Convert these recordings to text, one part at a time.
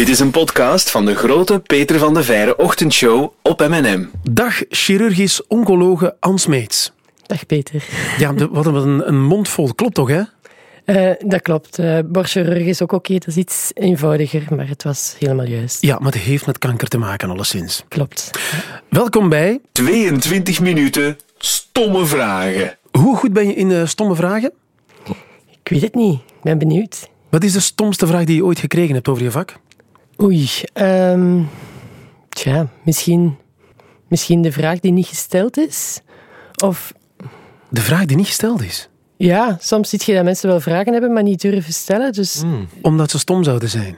Dit is een podcast van de grote Peter van de Veire ochtendshow op M&M. Dag, chirurgisch oncologe Ans Meets. Dag Peter. Ja, wat een, een mond vol. Klopt toch, hè? Uh, dat klopt. Uh, borstchirurg is ook oké. Okay. Dat is iets eenvoudiger, maar het was helemaal juist. Ja, maar het heeft met kanker te maken, alleszins. Klopt. Welkom bij... 22 minuten stomme vragen. Hoe goed ben je in uh, stomme vragen? Ik weet het niet. Ik ben benieuwd. Wat is de stomste vraag die je ooit gekregen hebt over je vak? Oei, um, tja, misschien, misschien de vraag die niet gesteld is. Of... De vraag die niet gesteld is? Ja, soms zie je dat mensen wel vragen hebben, maar niet durven stellen. Dus... Mm. Omdat ze stom zouden zijn?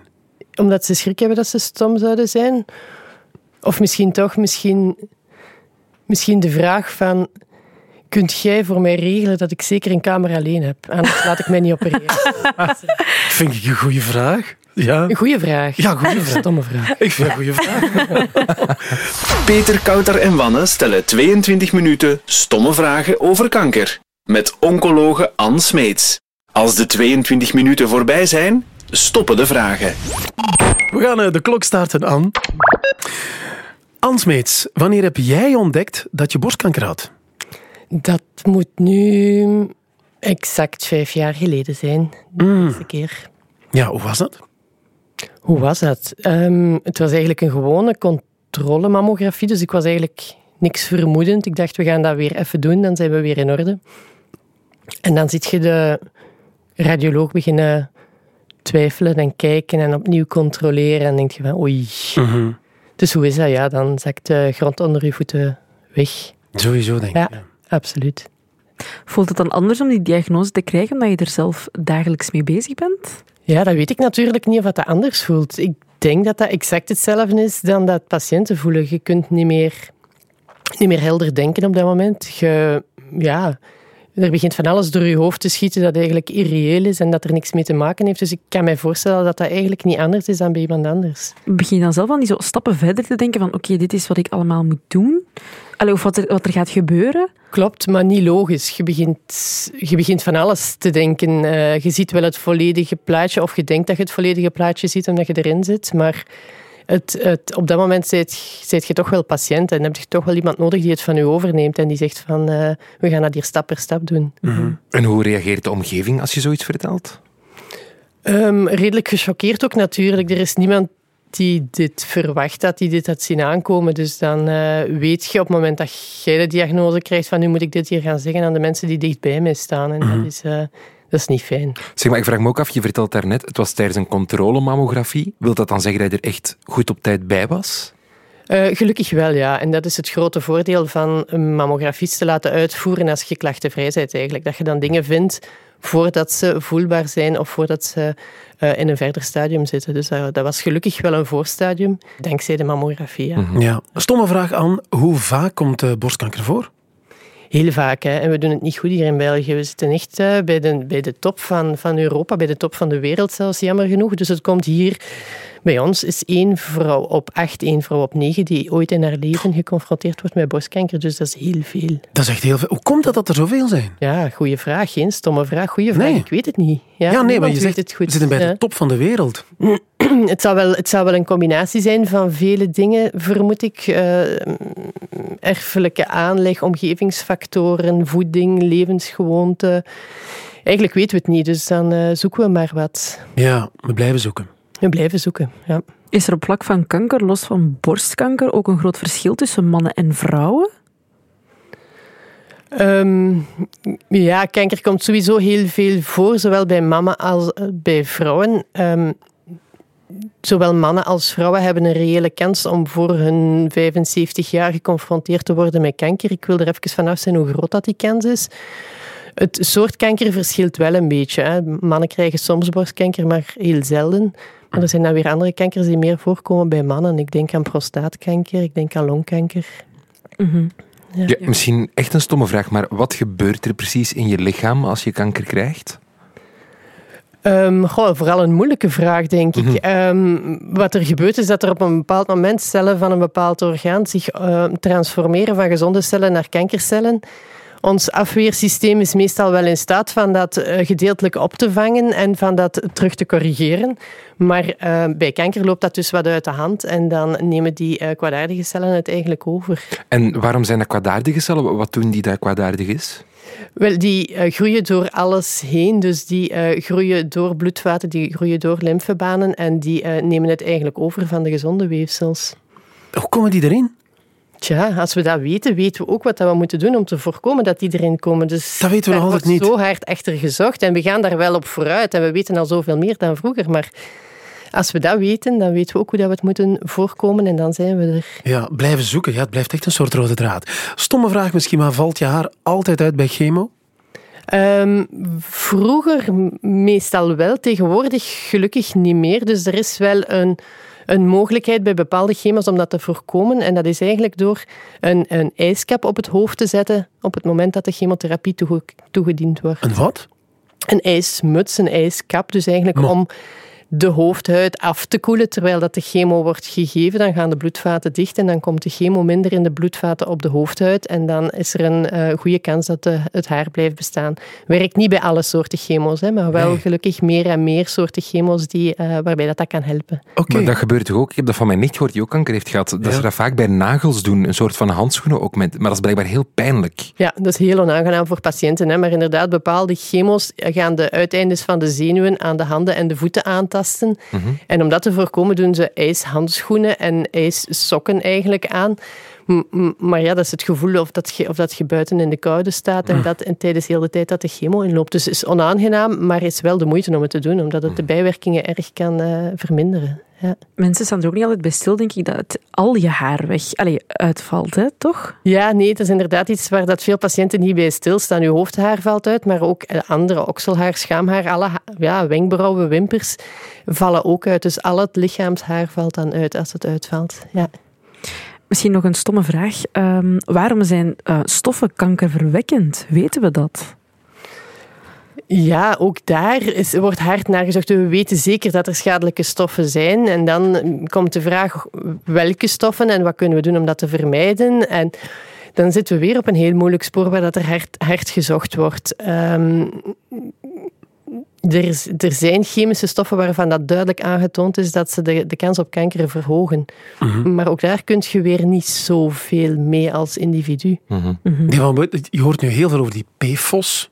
Omdat ze schrik hebben dat ze stom zouden zijn. Of misschien toch, misschien, misschien de vraag van... Kunt jij voor mij regelen dat ik zeker een kamer alleen heb? Anders laat ik mij niet opereren. Vind ik een goede vraag. Ja. Een goede vraag. Ja, goede vraag. Stomme vraag. Ik vind een goede vraag. Peter, Kouter en Wanne stellen 22 minuten stomme vragen over kanker. Met oncologe Ann Smeets. Als de 22 minuten voorbij zijn, stoppen de vragen. We gaan de klok starten, Ann. Ann Smeets, wanneer heb jij ontdekt dat je borstkanker had? Dat moet nu exact vijf jaar geleden zijn. De Mm. eerste keer. Ja, hoe was dat? Hoe was dat? Ehm, het was eigenlijk een gewone controlemammografie, dus ik was eigenlijk niks vermoedend. Ik dacht, we gaan dat weer even doen, dan zijn we weer in orde. En dan zit je de radioloog beginnen twijfelen en kijken en opnieuw controleren en denk je van oei. Mhm. Dus hoe is dat? Ja, dan zakt de grond onder je voeten weg. Sowieso, denk ik. Ja, ja. absoluut. Voelt het dan anders om die diagnose te krijgen, omdat je er zelf dagelijks mee bezig bent? Ja, dat weet ik natuurlijk niet of dat anders voelt. Ik denk dat dat exact hetzelfde is dan dat patiënten voelen. Je kunt niet meer, niet meer helder denken op dat moment. Je, ja, er begint van alles door je hoofd te schieten dat eigenlijk irreëel is en dat er niks mee te maken heeft. Dus ik kan mij voorstellen dat dat eigenlijk niet anders is dan bij iemand anders. Begin je dan zelf aan die zo stappen verder te denken van oké, dit is wat ik allemaal moet doen? Allee, of wat er, wat er gaat gebeuren? Klopt, maar niet logisch. Je begint, je begint van alles te denken. Eh, je ziet wel het volledige plaatje, of je denkt dat je het volledige plaatje ziet omdat je erin zit, maar het, het, op dat moment zit, je toch wel patiënt en heb je toch wel iemand nodig die het van je overneemt en die zegt van eh, we gaan dat hier stap per stap doen. En hoe reageert de omgeving als je zoiets vertelt? Ehm, redelijk gechoqueerd ook natuurlijk. Er is niemand die dit verwacht had, die dit had zien aankomen. Dus dan eh, weet je op het moment dat jij de diagnose krijgt van nu moet ik dit hier gaan zeggen aan de mensen die dicht bij mij staan. En dat, is, eh, dat is niet fijn. Zeg maar, ik vraag me ook af, je vertelt daarnet, het was tijdens een controlemammografie. Wil dat dan zeggen dat je er echt goed op tijd bij was? Eh, gelukkig wel, ja. En dat is het grote voordeel van een mammografist te laten uitvoeren als je klachtenvrij bent eigenlijk. Dat je dan dingen vindt voordat ze voelbaar zijn of voordat ze uh, in een verder stadium zitten. Dus uh, dat was gelukkig wel een voorstadium, dankzij de mammografie. Ja. Mm-hmm. ja. Stomme vraag aan, hoe vaak komt uh, borstkanker voor? Heel vaak. Hè. En we doen het niet goed hier in België. We zitten echt bij, de, bij de top van, van Europa, bij de top van de wereld zelfs, jammer genoeg. Dus het komt hier... Bij ons is één vrouw op acht, één vrouw op negen die ooit in haar leven geconfronteerd wordt met borstkanker. Dus dat is heel veel. Dat is echt heel veel. Hoe komt het dat er zoveel zijn? Ja, goede vraag. Geen stomme vraag. Goede vraag. Nee. Ik weet het niet. Ja, Ja, nee, maar je zegt, het goed. we zitten bij de top van de wereld. Het zou, wel, het zou wel een combinatie zijn van vele dingen, vermoed ik. Eh, erfelijke aanleg, omgevingsfactoren, voeding, levensgewoonten. Eigenlijk weten we het niet, dus dan eh, zoeken we maar wat. Ja, we blijven zoeken. We blijven zoeken, ja. Is er op vlak van kanker, los van borstkanker, ook een groot verschil tussen mannen en vrouwen? Ehm, ja, kanker komt sowieso heel veel voor, zowel bij mannen als eh, bij vrouwen. Ehm, zowel mannen als vrouwen hebben een reële kans om voor hun 75 jaar geconfronteerd te worden met kanker. Ik wil er even vanaf zijn hoe groot dat die kans is. Het soort kanker verschilt wel een beetje. Hè. Mannen krijgen soms borstkanker, maar heel zelden. Maar er zijn dan weer andere kankers die meer voorkomen bij mannen. Ik denk aan prostaatkanker, ik denk aan longkanker. Mhm. Ja, misschien echt een stomme vraag, maar wat gebeurt er precies in je lichaam als je kanker krijgt? Ehm, goh, vooral een moeilijke vraag, denk ik. Ehm, wat er gebeurt is dat er op een bepaald moment cellen van een bepaald orgaan zich ehm, transformeren van gezonde cellen naar kankercellen. ons afweersysteem is meestal wel in staat van dat eh, gedeeltelijk op te vangen en van dat terug te corrigeren. Maar bij kanker loopt dat dus wat uit de hand en dan nemen die uh, kwaadaardige cellen het eigenlijk over. En waarom zijn dat kwaadaardige cellen? Wat doen die dat kwaadaardig is? Wel, die uh, groeien door alles heen. Dus die uh, groeien door bloedvaten, die groeien door lymfebanen en die uh, nemen het eigenlijk over van de gezonde weefsels. Hoe komen die erin? Tja, als we dat weten, weten we ook wat we moeten doen om te voorkomen dat die erin komen. Dus dat weten we nog altijd niet. Wordt zo hard achter gezocht en we gaan daar wel op vooruit. En we weten al zoveel meer dan vroeger, maar als we dat weten, dan weten we ook hoe dat we het moeten voorkomen en dan zijn we er. Ja, blijven zoeken. Ja, het blijft echt een soort rode draad. Stomme vraag misschien, maar valt je haar altijd uit bij chemo? Um, vroeger meestal wel, tegenwoordig gelukkig niet meer. Dus er is wel een, een mogelijkheid bij bepaalde chemo's om dat te voorkomen. En dat is eigenlijk door een, een ijskap op het hoofd te zetten op het moment dat de chemotherapie toege, toegediend wordt. Een wat? Een ijsmuts, een ijskap. Dus eigenlijk Maar- om de hoofdhuid af te koelen terwijl dat de chemo wordt gegeven. Dan gaan de bloedvaten dicht en dan komt de chemo minder in de bloedvaten op de hoofdhuid. En dan is er een eh, goede kans dat de, het haar blijft bestaan. Werkt niet bij alle soorten chemo's, hè, maar wel Nee. gelukkig meer en meer soorten chemo's die, eh, waarbij dat, dat kan helpen. Oké. Maar dat gebeurt toch ook? Ik heb dat van mijn nicht gehoord die ook kanker heeft gehad. Dat Ja. ze dat vaak bij nagels doen. Een soort van handschoenen ook. Met, maar dat is blijkbaar heel pijnlijk. Ja, dat is heel onaangenaam voor patiënten. Hè? Maar inderdaad, bepaalde chemo's gaan de uiteindes van de zenuwen aan de handen en de voeten aantasten. En om dat te voorkomen doen ze ijshandschoenen en ijssokken eigenlijk aan. M- Maar ja, dat is het gevoel of dat je, of dat je buiten in de koude staat en dat en tijdens heel de tijd dat de chemo inloopt. Dus het is onaangenaam, maar is wel de moeite om het te doen, omdat het de bijwerkingen erg kan eh, verminderen. Ja. Mensen staan er ook niet altijd bij stil, denk ik, dat het, al je haar weg allee, uitvalt, hè, toch? Ja, nee, het is inderdaad iets waar dat veel patiënten niet bij stilstaan. Uw hoofdhaar valt uit, maar ook eh, andere okselhaar, schaamhaar, alle ja, wenkbrauwen, wimpers vallen ook uit. Dus al het lichaamshaar valt dan uit als het uitvalt. Ja. Misschien nog een stomme vraag. Ehm, waarom zijn eh, stoffen kankerverwekkend? Weten we dat? Ja, ook daar is, wordt hard naar gezocht. We weten zeker dat er schadelijke stoffen zijn. En dan komt de vraag welke stoffen en wat kunnen we doen om dat te vermijden. En dan zitten we weer op een heel moeilijk spoor waar dat er hard, hard gezocht wordt. Ehm, er, is- er zijn chemische stoffen waarvan dat duidelijk aangetoond is dat ze de, de kans op kanker verhogen. Maar ook daar kun je weer niet zoveel mee als individu. Van, je hoort nu heel veel over die PFOS.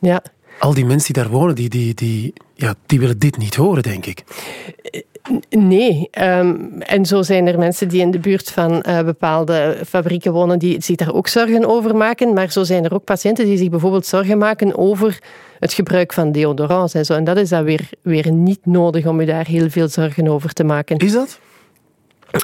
Ja. Al die mensen die daar wonen, die, die, die, ja, die willen dit niet horen, denk ik. Nee, ehm, en zo zijn er mensen die in de buurt van eh, bepaalde fabrieken wonen die zich daar ook zorgen over maken. Maar zo zijn er ook patiënten die zich bijvoorbeeld zorgen maken over het gebruik van deodorants en zo. En dat is dan weer, weer niet nodig om je daar heel veel zorgen over te maken. Is dat?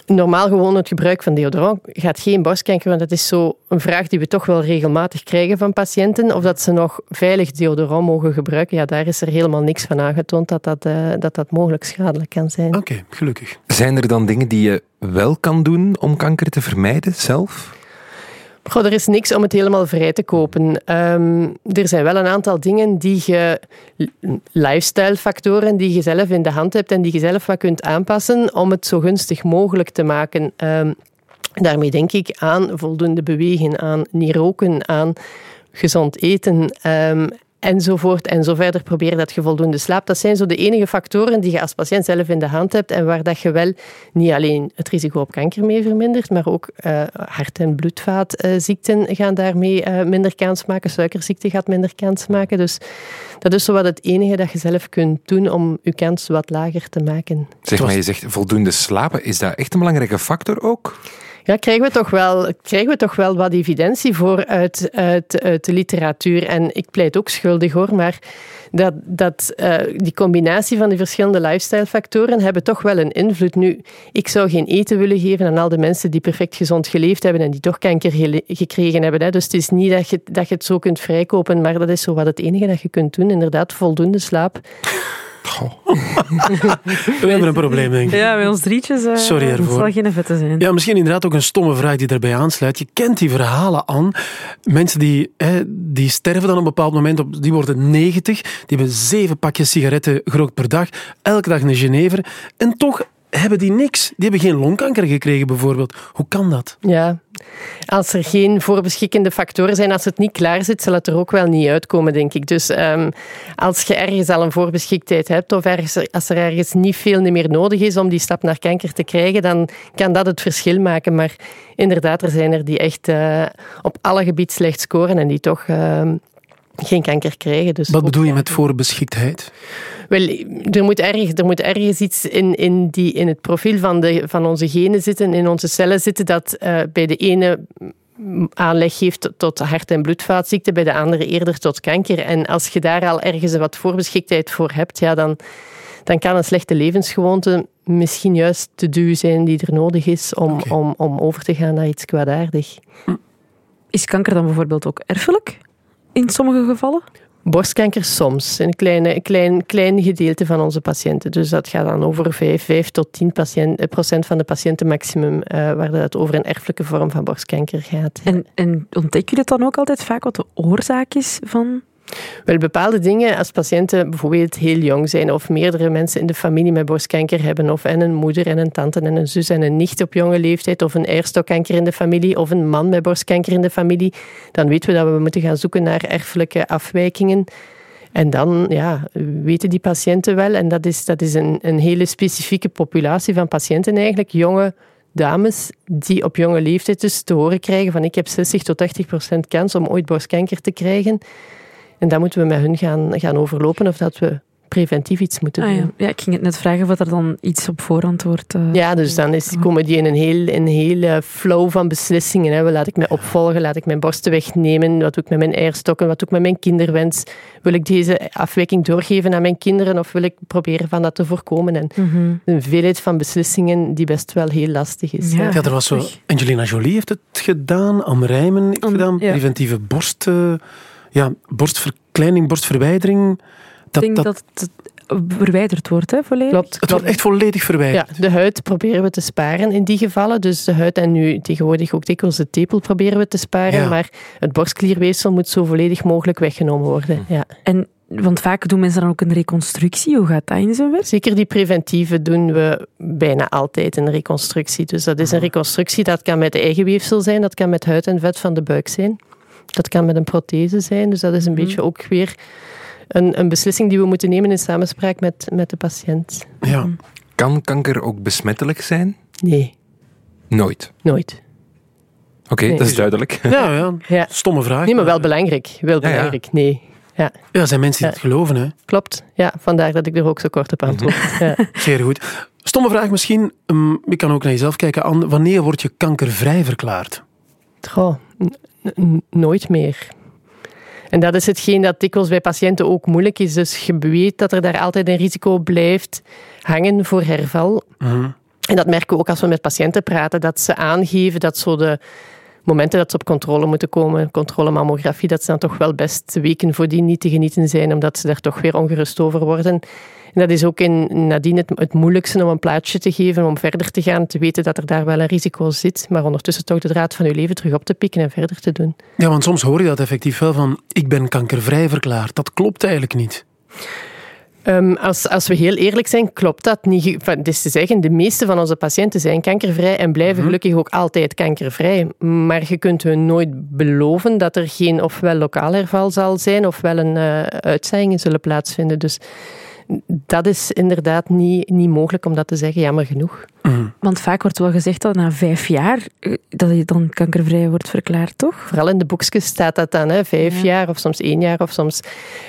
Normaal gewoon het gebruik van deodorant gaat geen borstkanker, want dat is zo een vraag die we toch wel regelmatig krijgen van patiënten. Of dat ze nog veilig deodorant mogen gebruiken. Ja, daar is er helemaal niks van aangetoond dat dat, eh, dat, dat mogelijk schadelijk kan zijn. Oké, gelukkig. Zijn er dan dingen die je wel kan doen om kanker te vermijden zelf? Goh, er is niks om het helemaal vrij te kopen. Ehm, er zijn wel een aantal dingen die je, lifestyle-factoren die je zelf in de hand hebt en die je zelf wat kunt aanpassen om het zo gunstig mogelijk te maken. Ehm, daarmee denk ik aan voldoende bewegen, aan niet roken, aan gezond eten. ehm, enzovoort en zo verder proberen dat je voldoende slaapt. Dat zijn zo de enige factoren die je als patiënt zelf in de hand hebt en waar dat je wel niet alleen het risico op kanker mee vermindert, maar ook eh, hart- en bloedvaatziekten gaan daarmee eh, minder kans maken. Suikerziekte gaat minder kans maken. Dus dat is zo wat het enige dat je zelf kunt doen om je kans wat lager te maken. Zeg maar, je zegt voldoende slapen. Is dat echt een belangrijke factor ook? Ja, krijgen we toch wel, krijgen we toch wel wat evidentie voor uit, uit, de literatuur. En ik pleit ook schuldig hoor, maar dat, dat, eh, die combinatie van die verschillende lifestyle-factoren hebben toch wel een invloed. Nu, ik zou geen eten willen geven aan al de mensen die perfect gezond geleefd hebben en die toch kanker gekregen hebben. Hè. Dus het is niet dat je, dat je het zo kunt vrijkopen, maar dat is zo wat het enige dat je kunt doen. Inderdaad, voldoende slaap. We hebben een probleem, denk ik. Ja, bij ons drietjes uh, Sorry het zal geen vette zijn. Ja, misschien inderdaad ook een stomme vraag die daarbij aansluit. Je kent die verhalen aan. Mensen die, hè, die sterven dan op een bepaald moment, op, die worden 90, die hebben zeven pakjes sigaretten gerookt per dag, elke dag een Genever. En toch hebben die niks. Die hebben geen longkanker gekregen, bijvoorbeeld. Hoe kan dat? Ja, als er geen voorbeschikkende factoren zijn, als het niet klaar zit, zal het er ook wel niet uitkomen, denk ik. Dus ehm, als je ergens al een voorbeschiktheid hebt, of als er ergens niet veel meer nodig is om die stap naar kanker te krijgen, dan kan dat het verschil maken. Maar inderdaad, er zijn er die echt uh, op alle gebieden slecht scoren en die toch ehm, geen kanker krijgen. Dus Wat bedoel je met voorbeschiktheid? Wel, er moet, ergens, er moet ergens iets in, in, die, in het profiel van, de, van onze genen zitten, in onze cellen zitten, dat uh, bij de ene aanleg geeft tot hart- en bloedvaatziekten, bij de andere eerder tot kanker. En als je daar al ergens wat voorbeschiktheid voor hebt, ja, dan, dan kan een slechte levensgewoonte misschien juist de duw zijn die er nodig is om, okay. om, om over te gaan naar iets kwaadaardig. Is kanker dan bijvoorbeeld ook erfelijk? In sommige gevallen? Borstkanker soms, een, kleine, een klein, klein gedeelte van onze patiënten. Dus dat gaat dan over 5, 5 tot 10 patiënt, procent van de patiënten maximum, uh, waar het over een erfelijke vorm van borstkanker gaat. En, en ontdek je dat dan ook altijd vaak wat de oorzaak is van wel, bepaalde dingen, als patiënten bijvoorbeeld heel jong zijn of meerdere mensen in de familie met borstkanker hebben, of en een moeder en een tante en een zus en een nicht op jonge leeftijd, of een eierstokkanker in de familie, of een man met borstkanker in de familie, dan weten we dat we moeten gaan zoeken naar erfelijke afwijkingen. En dan ja, weten die patiënten wel, en dat is, dat is een, een hele specifieke populatie van patiënten eigenlijk, jonge dames die op jonge leeftijd dus te horen krijgen van ik heb 60 tot 80 procent kans om ooit borstkanker te krijgen. En dan moeten we met hun gaan, gaan overlopen of dat we preventief iets moeten doen. Ah, ja. ja. ik ging het net vragen of er dan iets op voorhand wordt. Uh, ja, dus dan is, komen die in een heel, een hele flow van beslissingen. Hè. Laat ik mij opvolgen? Laat ik mijn borsten wegnemen? Wat doe ik met mijn eierstokken? Wat doe ik met mijn kinderwens? Wil ik deze afwijking doorgeven aan mijn kinderen of wil ik proberen van dat te voorkomen? En mm -hmm. een veelheid van beslissingen die best wel heel lastig is. Ja, ja er was zo... Angelina Jolie heeft het gedaan, Am Rijmen heeft het gedaan, preventieve borst... Uh, ja, borstverkleining, borstverwijdering. Dat, ik denk dat, dat het verwijderd wordt, hè, volledig. Klopt, het wordt echt volledig verwijderd. Ja, de huid proberen we te sparen in die gevallen. Dus de huid en nu tegenwoordig ook dikwijls de tepel proberen we te sparen. Ja. Maar het borstklierweefsel moet zo volledig mogelijk weggenomen worden. Ja. En want vaak doen mensen dan ook een reconstructie. Hoe gaat dat in zijn werk? Zeker die preventieve doen we bijna altijd een reconstructie. Dus dat is een reconstructie, dat kan met eigen weefsel zijn, dat kan met huid en vet van de buik zijn. Dat kan met een prothese zijn, dus dat is een mm. beetje ook weer een, een, beslissing die we moeten nemen in samenspraak met, met de patiënt. Ja. Kan kanker ook besmettelijk zijn? Nee. Nooit? Nooit. Oké, okay, nee. dat is duidelijk. Ja, ja, ja. stomme vraag. Nee, maar wel belangrijk. Wel belangrijk, ja, nee. Ja. ja, er zijn mensen die het geloven, hè? Klopt, ja. Vandaar dat ik er ook zo kort op antwoord. ja. Zeer goed. Stomme vraag misschien. Um, je kan ook naar jezelf kijken. Anne. Wanneer word je kankervrij verklaard? Goh, nooit meer. En dat is hetgeen dat dikwijls bij patiënten ook moeilijk is. Dus je weet dat er daar altijd een risico blijft hangen voor herval. Mm. En dat merken we ook als we met patiënten praten, dat ze aangeven dat zo de momenten dat ze op controle moeten komen, controlemammografie, dat ze dan toch wel best weken voordien niet te genieten zijn, omdat ze daar toch weer ongerust over worden. En dat is ook in, nadien het, het moeilijkste om een plaatje te geven, om verder te gaan, te weten dat er daar wel een risico zit, maar ondertussen toch de draad van je leven terug op te pikken en verder te doen. Ja, want soms hoor je dat effectief wel van, ik ben kankervrij verklaard. Dat klopt eigenlijk niet. Um, als, als we heel eerlijk zijn, klopt dat niet. Het is te zeggen, de meeste van onze patiënten zijn kankervrij en blijven Mhm. gelukkig ook altijd kankervrij. Maar je kunt hun nooit beloven dat er geen ofwel lokaal herval zal zijn, ofwel een uh, uitzaaiingen zullen plaatsvinden. Dus dat is inderdaad niet, niet mogelijk om dat te zeggen, jammer genoeg. Mm. Want vaak wordt wel gezegd dat na vijf jaar eh, dat je dan kankervrij wordt verklaard, toch? Vooral in de boekjes staat dat dan, hè, vijf Ja. jaar of soms één jaar of soms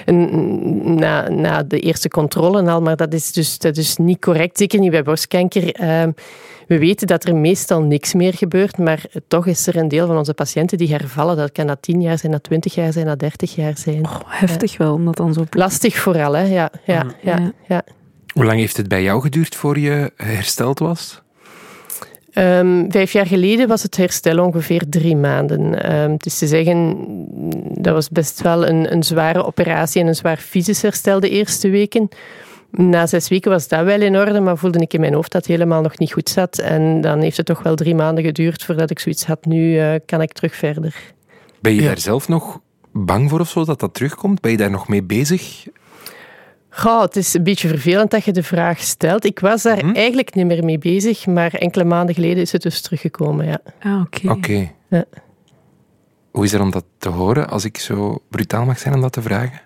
een, na, na de eerste controle en al. Maar dat is dus dat is niet correct, zeker niet bij borstkanker. Ehm, we weten dat er meestal niks meer gebeurt, maar toch is er een deel van onze patiënten die hervallen. Dat kan na tien jaar zijn, na twintig jaar zijn, na dertig jaar zijn. Oh, heftig wel, om dat dan zo... Lastig vooral, hè? Ja, ja, Mhm. Ja, Ja. Hoe lang heeft het bij jou geduurd voor je hersteld was? Ehm, vijf jaar geleden was het herstel ongeveer drie maanden. Ehm, het is te zeggen, dat was best wel een, een zware operatie en een zwaar fysisch herstel de eerste weken. Na zes weken was dat wel in orde, maar voelde ik in mijn hoofd dat het helemaal nog niet goed zat. En dan heeft het toch wel drie maanden geduurd voordat ik zoiets had. Nu eh, kan ik terug verder. Ben je Ja. daar zelf nog bang voor of zo dat dat terugkomt? Ben je daar nog mee bezig? Goh, het is een beetje vervelend dat je de vraag stelt. Ik was daar Mhm. eigenlijk niet meer mee bezig, maar enkele maanden geleden is het dus teruggekomen. Ja. Ah, oké. Oké. Ja. Hoe is er om dat te horen, als ik zo brutaal mag zijn om dat te vragen?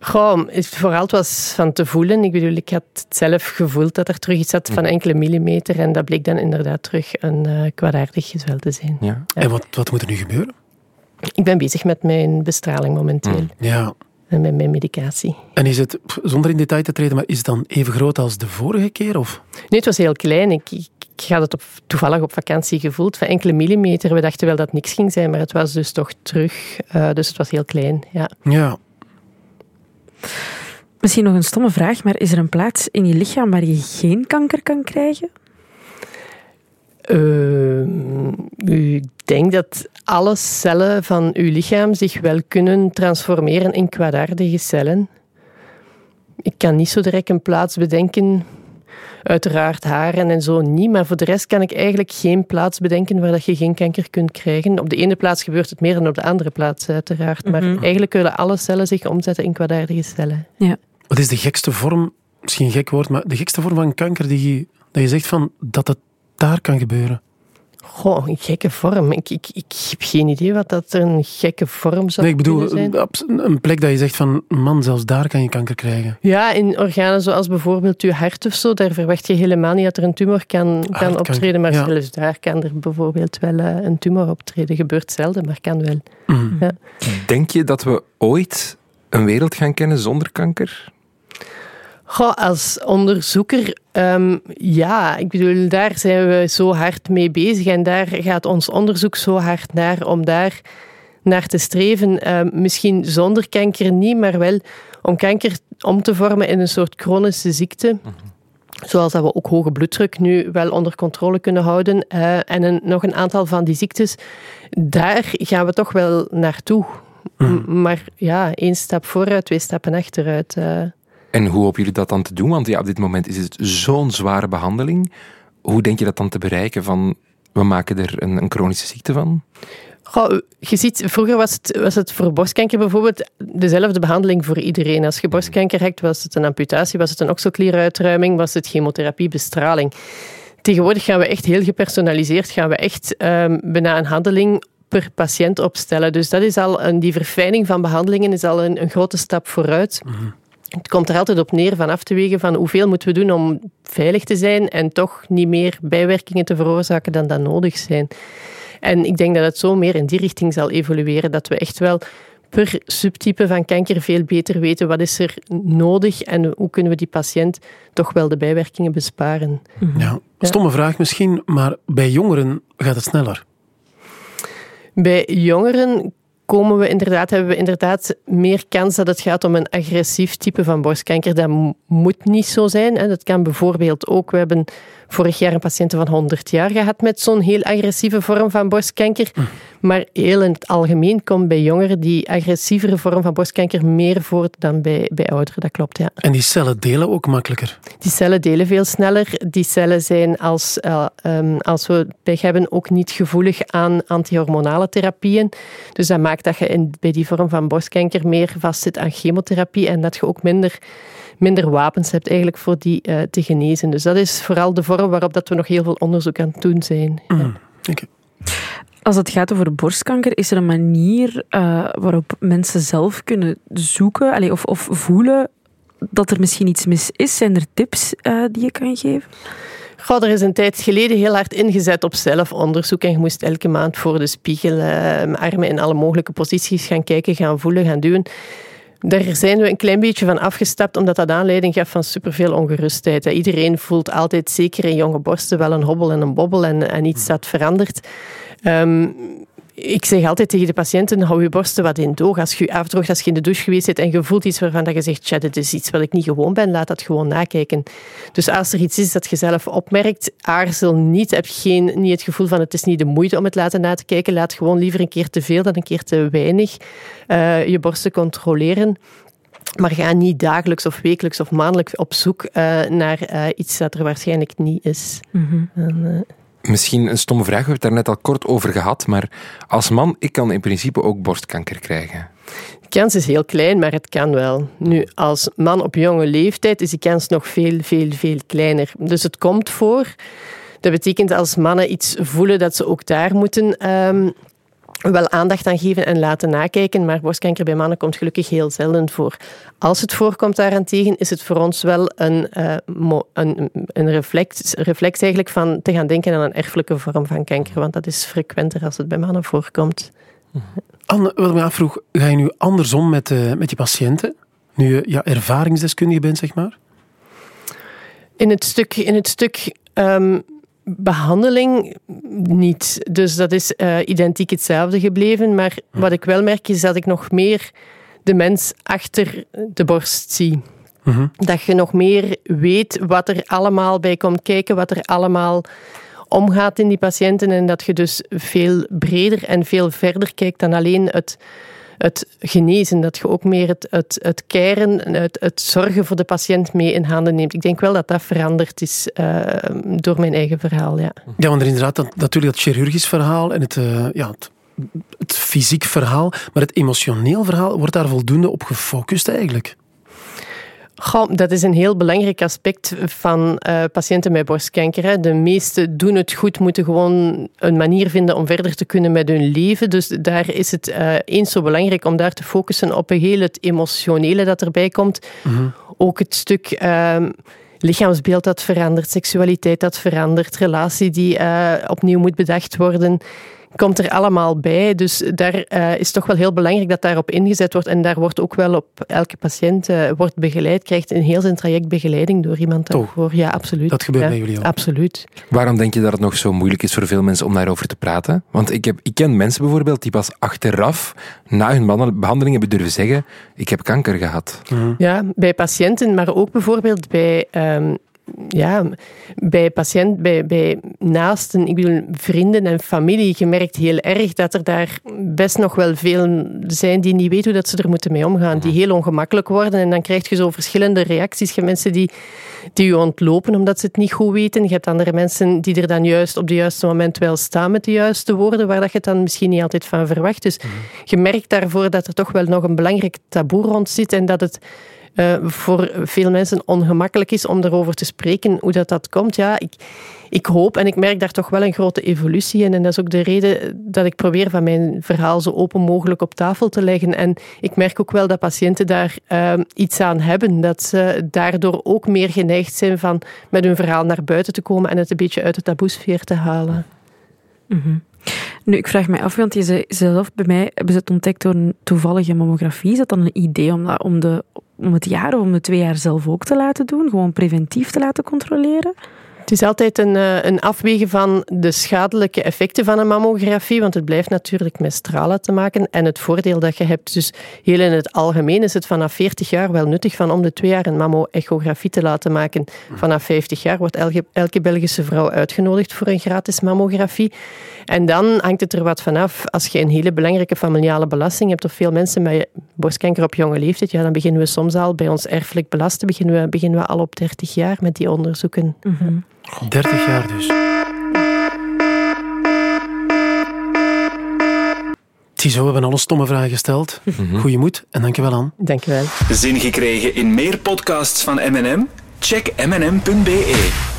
Goh, het vooral het was van te voelen. Ik bedoel, ik had het zelf gevoeld dat er terug iets zat van enkele millimeter. En dat bleek dan inderdaad terug een uh, kwaadaardig gezwel te zijn. Ja. En wat, wat moet er nu gebeuren? Ik ben bezig met mijn bestraling momenteel. Mm. Ja. En met mijn medicatie. En is het, zonder in detail te treden, maar is het dan even groot als de vorige keer? Of? Nee, het was heel klein. Ik, ik, ik had het op, toevallig op vakantie gevoeld, van enkele millimeter. We dachten wel dat het niks ging zijn, maar het was dus toch terug. Uh, dus het was heel klein, ja. Ja. Misschien nog een stomme vraag, maar is er een plaats in je lichaam waar je geen kanker kan krijgen? Uh, ik denk dat alle cellen van uw lichaam zich wel kunnen transformeren in kwaadaardige cellen. Ik kan niet zo direct een plaats bedenken. Uiteraard haren en zo niet, maar voor de rest kan ik eigenlijk geen plaats bedenken waar dat je geen kanker kunt krijgen. Op de ene plaats gebeurt het meer dan op de andere plaats, uiteraard. Maar Mhm. eigenlijk willen alle cellen zich omzetten in kwaadaardige cellen. Ja. Wat is de gekste vorm, misschien een gek woord, maar de gekste vorm van kanker die je, dat je zegt van, dat het daar kan gebeuren? Goh, een gekke vorm. Ik, ik, ik heb geen idee wat dat een gekke vorm zou Nee, ik bedoel, zijn. een plek dat je zegt van, man, zelfs daar kan je kanker krijgen. Ja, in organen zoals bijvoorbeeld je hart of zo, daar verwacht je helemaal niet dat er een tumor kan, kan optreden. Maar ja. zelfs daar kan er bijvoorbeeld wel eh, een tumor optreden. Gebeurt zelden, maar kan wel. Mm. Ja. Denk je dat we ooit een wereld gaan kennen zonder kanker? Goh, als onderzoeker, ehm, ja, ik bedoel, daar zijn we zo hard mee bezig en daar gaat ons onderzoek zo hard naar om daar naar te streven. Ehm, misschien zonder kanker niet, maar wel om kanker om te vormen in een soort chronische ziekte. Zoals dat we ook hoge bloeddruk nu wel onder controle kunnen houden. eh, en een, nog een aantal van die ziektes, daar gaan we toch wel naartoe. M- Maar ja, één stap vooruit, twee stappen achteruit. eh. En hoe hopen jullie dat dan te doen? Want ja, op dit moment is het zo'n zware behandeling. Hoe denk je dat dan te bereiken? Van, we maken er een, een chronische ziekte van? Goh, je ziet, vroeger was het, was het voor borstkanker bijvoorbeeld dezelfde behandeling voor iedereen. Als je borstkanker hebt, was het een amputatie, was het een okselklieruitruiming, was het chemotherapie, bestraling. Tegenwoordig gaan we echt heel gepersonaliseerd, gaan we echt um, bijna een handeling per patiënt opstellen. Dus dat is al een, die verfijning van behandelingen is al een, een grote stap vooruit. Het komt er altijd op neer van af te wegen van hoeveel moeten we doen om veilig te zijn en toch niet meer bijwerkingen te veroorzaken dan dat nodig zijn. En ik denk dat het zo meer in die richting zal evolueren, dat we echt wel per subtype van kanker veel beter weten wat is er nodig en hoe kunnen we die patiënt toch wel de bijwerkingen besparen. Ja. Stomme vraag misschien, maar bij jongeren gaat het sneller. Bij jongeren komen we inderdaad, hebben we inderdaad meer kans dat het gaat om een agressief type van borstkanker. Dat moet niet zo zijn. Hè. Dat kan bijvoorbeeld ook. We hebben vorig jaar een patiënt van 100 jaar gehad met zo'n heel agressieve vorm van borstkanker. Maar heel in het algemeen komt bij jongeren die agressievere vorm van borstkanker meer voor dan bij, bij ouderen. Dat klopt, ja. En die cellen delen ook makkelijker. Die cellen delen veel sneller. Die cellen zijn, als, uh, um, als we pech hebben, ook niet gevoelig aan antihormonale therapieën. Dus dat maakt dat je in, bij die vorm van borstkanker meer vastzit aan chemotherapie en dat je ook minder, minder wapens hebt eigenlijk voor die uh, te genezen. Dus dat is vooral de vorm waarop dat we nog heel veel onderzoek aan het doen zijn. Mm. Okay. Als het gaat over borstkanker, is er een manier uh, waarop mensen zelf kunnen zoeken allee, of, of voelen dat er misschien iets mis is? Zijn er tips uh, die je kan geven? Goh, er is een tijd geleden heel hard ingezet op zelfonderzoek. En je moest elke maand voor de spiegel uh, armen in alle mogelijke posities gaan kijken, gaan voelen, gaan duwen. Daar zijn we een klein beetje van afgestapt, omdat dat aanleiding gaf van superveel ongerustheid. Iedereen voelt altijd, zeker in jonge borsten, wel een hobbel en een bobbel en, en iets dat verandert. Um, ik zeg altijd tegen de patiënten, hou je borsten wat in het oog. Als je je afdroogt, als je in de douche geweest bent en je voelt iets waarvan dat je zegt, tja, dit is iets wat ik niet gewoon ben, laat dat gewoon nakijken. Dus als er iets is dat je zelf opmerkt, aarzel niet. Heb geen, niet het gevoel van, het is niet de moeite om het laten na te kijken. Laat gewoon liever een keer te veel dan een keer te weinig uh, je borsten controleren. Maar ga niet dagelijks of wekelijks of maandelijks op zoek uh, naar uh, iets dat er waarschijnlijk niet is. Mm-hmm. En, Misschien een stomme vraag, we hebben het daar net al kort over gehad, maar als man, ik kan in principe ook borstkanker krijgen. De kans is heel klein, maar het kan wel. Nu, als man op jonge leeftijd is die kans nog veel, veel, veel kleiner. Dus het komt voor. Dat betekent als mannen iets voelen dat ze ook daar moeten um, wel aandacht aan geven en laten nakijken. Maar borstkanker bij mannen komt gelukkig heel zelden voor. Als het voorkomt daarentegen, is het voor ons wel een, uh, een, een reflex, reflex eigenlijk van te gaan denken aan een erfelijke vorm van kanker. Want dat is frequenter als het bij mannen voorkomt. Anne, wat ik me afvroeg, ga je nu andersom met, uh, met die patiënten? Nu je ja, ervaringsdeskundige bent, zeg maar? In het stuk, in het stuk um, behandeling niet. Dus dat is uh, identiek hetzelfde gebleven. Maar wat ik wel merk is dat ik nog meer de mens achter de borst zie. Mm Dat je nog meer weet wat er allemaal bij komt kijken, wat er allemaal omgaat in die patiënten. En dat je dus veel breder en veel verder kijkt dan alleen het het genezen, dat je ook meer het, het, het keren, het, het zorgen voor de patiënt mee in handen neemt. Ik denk wel dat dat veranderd is uh, door mijn eigen verhaal. Ja, want er inderdaad dat, natuurlijk dat chirurgisch verhaal en het, uh, ja, het fysiek verhaal, maar het emotioneel verhaal wordt daar voldoende op gefocust eigenlijk. Goh, dat is een heel belangrijk aspect van uh, patiënten met borstkanker. Hè. De meesten doen het goed, moeten gewoon een manier vinden om verder te kunnen met hun leven. Dus daar is het uh, eens zo belangrijk om daar te focussen op heel het emotionele dat erbij komt. Mm -hmm. Ook het stuk. Uh, lichaamsbeeld dat verandert, seksualiteit dat verandert, relatie die uh, opnieuw moet bedacht worden komt er allemaal bij. Dus daar uh, is toch wel heel belangrijk dat daarop ingezet wordt. En daar wordt ook wel op elke patiënt uh, wordt begeleid, krijgt een heel zijn traject begeleiding door iemand daarvoor. Ja, absoluut. Dat gebeurt ja, bij jullie ook. Absoluut. Waarom denk je dat het nog zo moeilijk is voor veel mensen om daarover te praten? Want ik, heb, ik ken mensen bijvoorbeeld die pas achteraf, na hun behandeling, hebben durven zeggen: Ik heb kanker gehad. Mm. Ja, bij patiënten, maar ook bijvoorbeeld bij. Um, ja, bij patiënt, bij, bij naasten, ik bedoel vrienden en familie, je merkt heel erg dat er daar best nog wel veel zijn die niet weten hoe dat ze er moeten mee omgaan, die heel ongemakkelijk worden. En dan krijg je zo verschillende reacties. Je hebt mensen die, die je ontlopen omdat ze het niet goed weten. Je hebt andere mensen die er dan juist op het juiste moment wel staan met de juiste woorden, waar dat je het dan misschien niet altijd van verwacht. Dus je merkt daarvoor dat er toch wel nog een belangrijk taboe rond zit en dat het uh, voor veel mensen ongemakkelijk is om erover te spreken hoe dat, dat komt. Ja, ik, ik hoop en ik merk daar toch wel een grote evolutie in. En dat is ook de reden dat ik probeer van mijn verhaal zo open mogelijk op tafel te leggen. En ik merk ook wel dat patiënten daar uh, iets aan hebben. Dat ze daardoor ook meer geneigd zijn van met hun verhaal naar buiten te komen en het een beetje uit de taboesfeer te halen. -hmm. Nu, ik vraag mij af, want je zei zelf bij mij hebben ze het ontdekt door een toevallige mammografie. Is dat dan een idee om, dat, om, de, om het jaar of om de twee jaar zelf ook te laten doen? Gewoon preventief te laten controleren? Het is altijd een, een afwegen van de schadelijke effecten van een mammografie, want het blijft natuurlijk met stralen te maken. En het voordeel dat je hebt, dus heel in het algemeen is het vanaf 40 jaar wel nuttig van om de twee jaar een mammo-echografie te laten maken. Vanaf 50 jaar wordt elke, Belgische vrouw uitgenodigd voor een gratis mammografie. En dan hangt het er wat vanaf. Als je een hele belangrijke familiale belasting hebt, of veel mensen met borstkanker op jonge leeftijd, ja, dan beginnen we soms al bij ons erfelijk belasten, beginnen we, beginnen we al op 30 jaar met die onderzoeken. -hmm. 30 jaar dus. Ziezo, we hebben alle stomme vragen gesteld. Mm. Goeie moed en dankjewel aan. Dankjewel. Zin gekregen in meer podcasts van M&M? Check mnm.be.